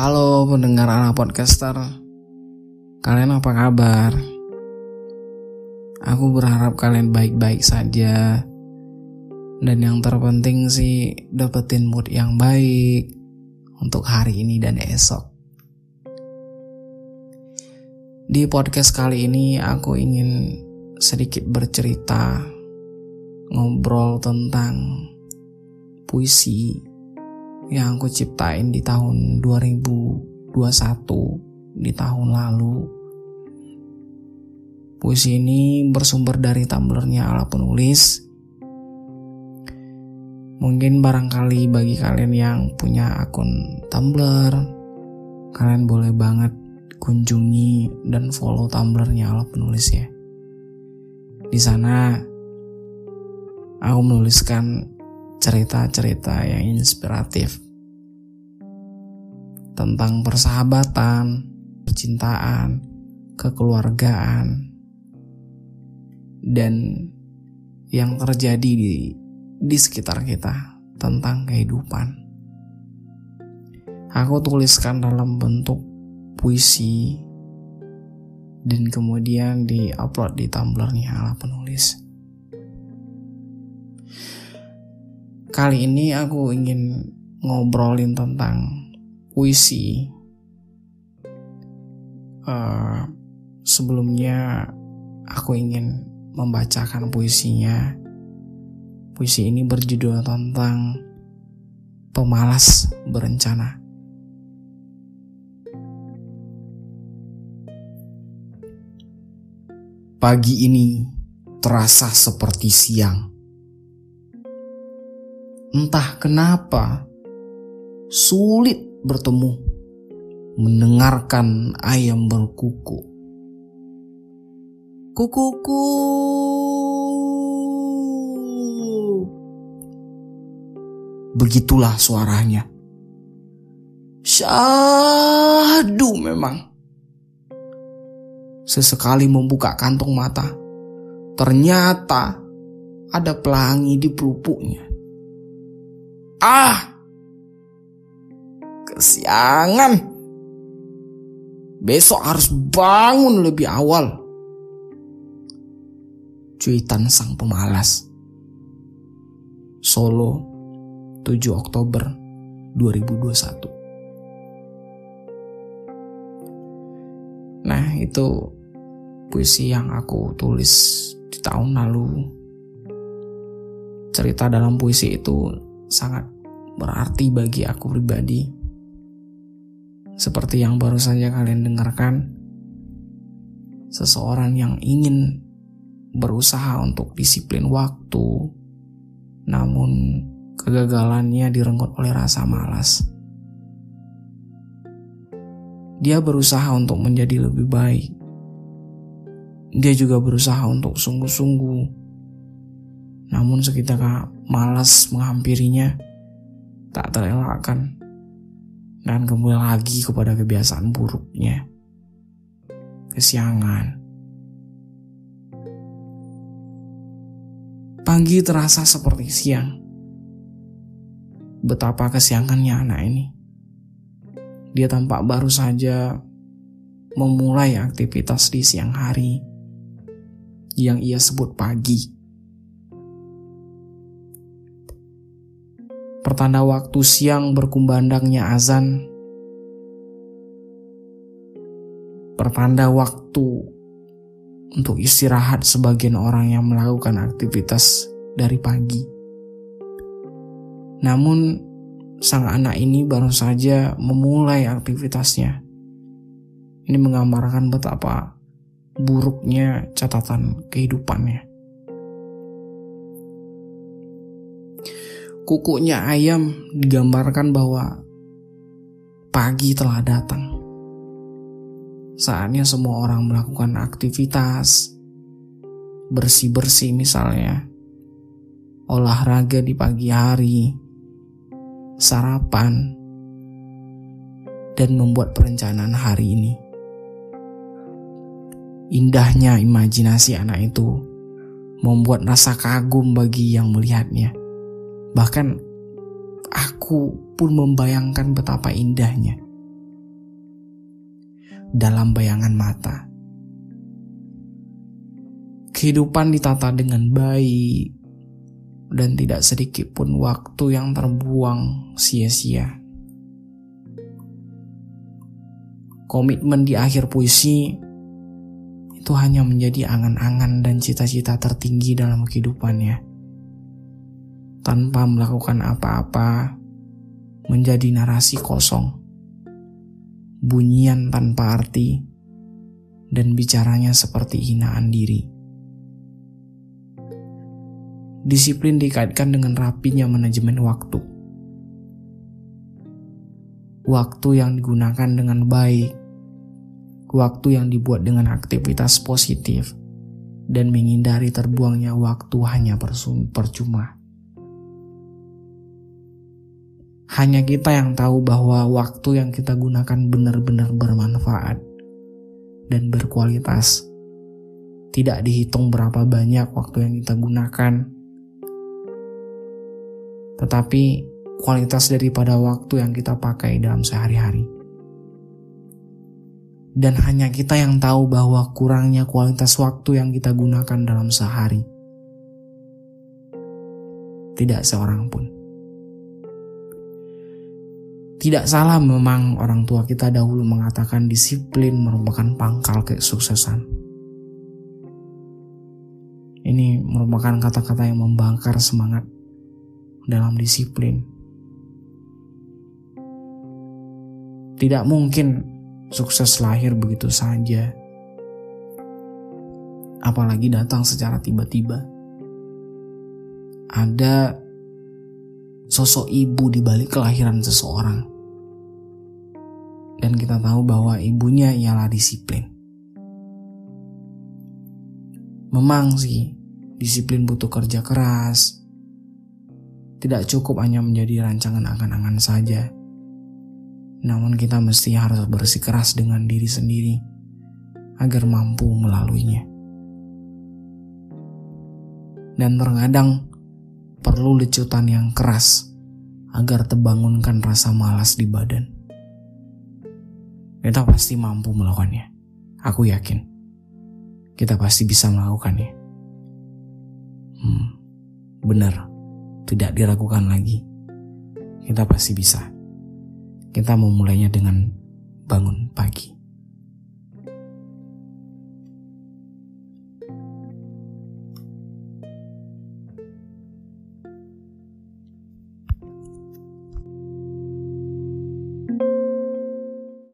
Halo pendengar anak podcaster. Kalian apa kabar? Aku berharap kalian baik-baik saja. Dan yang terpenting sih dapetin mood yang baik Untuk hari ini dan esok. Di podcast kali ini aku ingin sedikit bercerita Ngobrol tentang puisi yang aku ciptain di tahun 2021 di tahun lalu. Puisi ini bersumber dari tumblernya ala penulis. Mungkin barangkali bagi kalian yang punya akun Tumblr, kalian boleh banget kunjungi dan follow Tumblrnya ala penulis ya. Di sana aku menuliskan cerita-cerita yang inspiratif tentang persahabatan, percintaan, kekeluargaan, dan yang terjadi di, di sekitar kita tentang kehidupan. Aku tuliskan dalam bentuk puisi dan kemudian di-upload di Tumblr-nya ala penulis. Kali ini aku ingin ngobrolin tentang puisi. Uh, sebelumnya aku ingin membacakan puisinya. Puisi ini berjudul tentang pemalas berencana. Pagi ini terasa seperti siang Entah kenapa sulit bertemu mendengarkan ayam berkuku. Kukuku. Begitulah suaranya. Syahdu memang. Sesekali membuka kantong mata. Ternyata ada pelangi di pelupuknya. Ah, kesiangan. Besok harus bangun lebih awal. Cuitan sang pemalas. Solo, 7 Oktober 2021. Nah, itu puisi yang aku tulis di tahun lalu. Cerita dalam puisi itu sangat berarti bagi aku pribadi. Seperti yang baru saja kalian dengarkan, seseorang yang ingin berusaha untuk disiplin waktu, namun kegagalannya direnggut oleh rasa malas. Dia berusaha untuk menjadi lebih baik. Dia juga berusaha untuk sungguh-sungguh. Namun seketika malas menghampirinya, tak terelakkan, dan kembali lagi kepada kebiasaan buruknya. Kesiangan. Pagi terasa seperti siang. Betapa kesiangannya anak ini. Dia tampak baru saja memulai aktivitas di siang hari yang ia sebut pagi. Pertanda waktu siang berkumandangnya azan, pertanda waktu untuk istirahat sebagian orang yang melakukan aktivitas dari pagi. Namun, sang anak ini baru saja memulai aktivitasnya. Ini menggambarkan betapa buruknya catatan kehidupannya. Kukunya ayam digambarkan bahwa pagi telah datang. Saatnya semua orang melakukan aktivitas, bersih-bersih misalnya, olahraga di pagi hari, sarapan, dan membuat perencanaan hari ini. Indahnya imajinasi anak itu membuat rasa kagum bagi yang melihatnya. Bahkan aku pun membayangkan betapa indahnya dalam bayangan mata. Kehidupan ditata dengan baik, dan tidak sedikit pun waktu yang terbuang sia-sia. Komitmen di akhir puisi itu hanya menjadi angan-angan dan cita-cita tertinggi dalam kehidupannya. Tanpa melakukan apa-apa, menjadi narasi kosong, bunyian tanpa arti, dan bicaranya seperti hinaan diri. Disiplin dikaitkan dengan rapinya manajemen waktu. Waktu yang digunakan dengan baik, waktu yang dibuat dengan aktivitas positif, dan menghindari terbuangnya waktu hanya percuma. Hanya kita yang tahu bahwa waktu yang kita gunakan benar-benar bermanfaat dan berkualitas. Tidak dihitung berapa banyak waktu yang kita gunakan, tetapi kualitas daripada waktu yang kita pakai dalam sehari-hari. Dan hanya kita yang tahu bahwa kurangnya kualitas waktu yang kita gunakan dalam sehari. Tidak seorang pun. Tidak salah memang orang tua kita dahulu mengatakan disiplin merupakan pangkal kesuksesan. Ini merupakan kata-kata yang membakar semangat dalam disiplin. Tidak mungkin sukses lahir begitu saja, apalagi datang secara tiba-tiba. Ada sosok ibu di balik kelahiran seseorang, dan kita tahu bahwa ibunya ialah disiplin. Memang sih, disiplin butuh kerja keras, tidak cukup hanya menjadi rancangan angan-angan saja. Namun kita mesti harus bersikeras dengan diri sendiri agar mampu melaluinya. Dan terkadang perlu lecutan yang keras agar terbangunkan rasa malas di badan. Kita pasti mampu melakukannya. Aku yakin. Kita pasti bisa melakukannya. Hmm, benar tidak diragukan lagi. Kita pasti bisa. Kita memulainya dengan bangun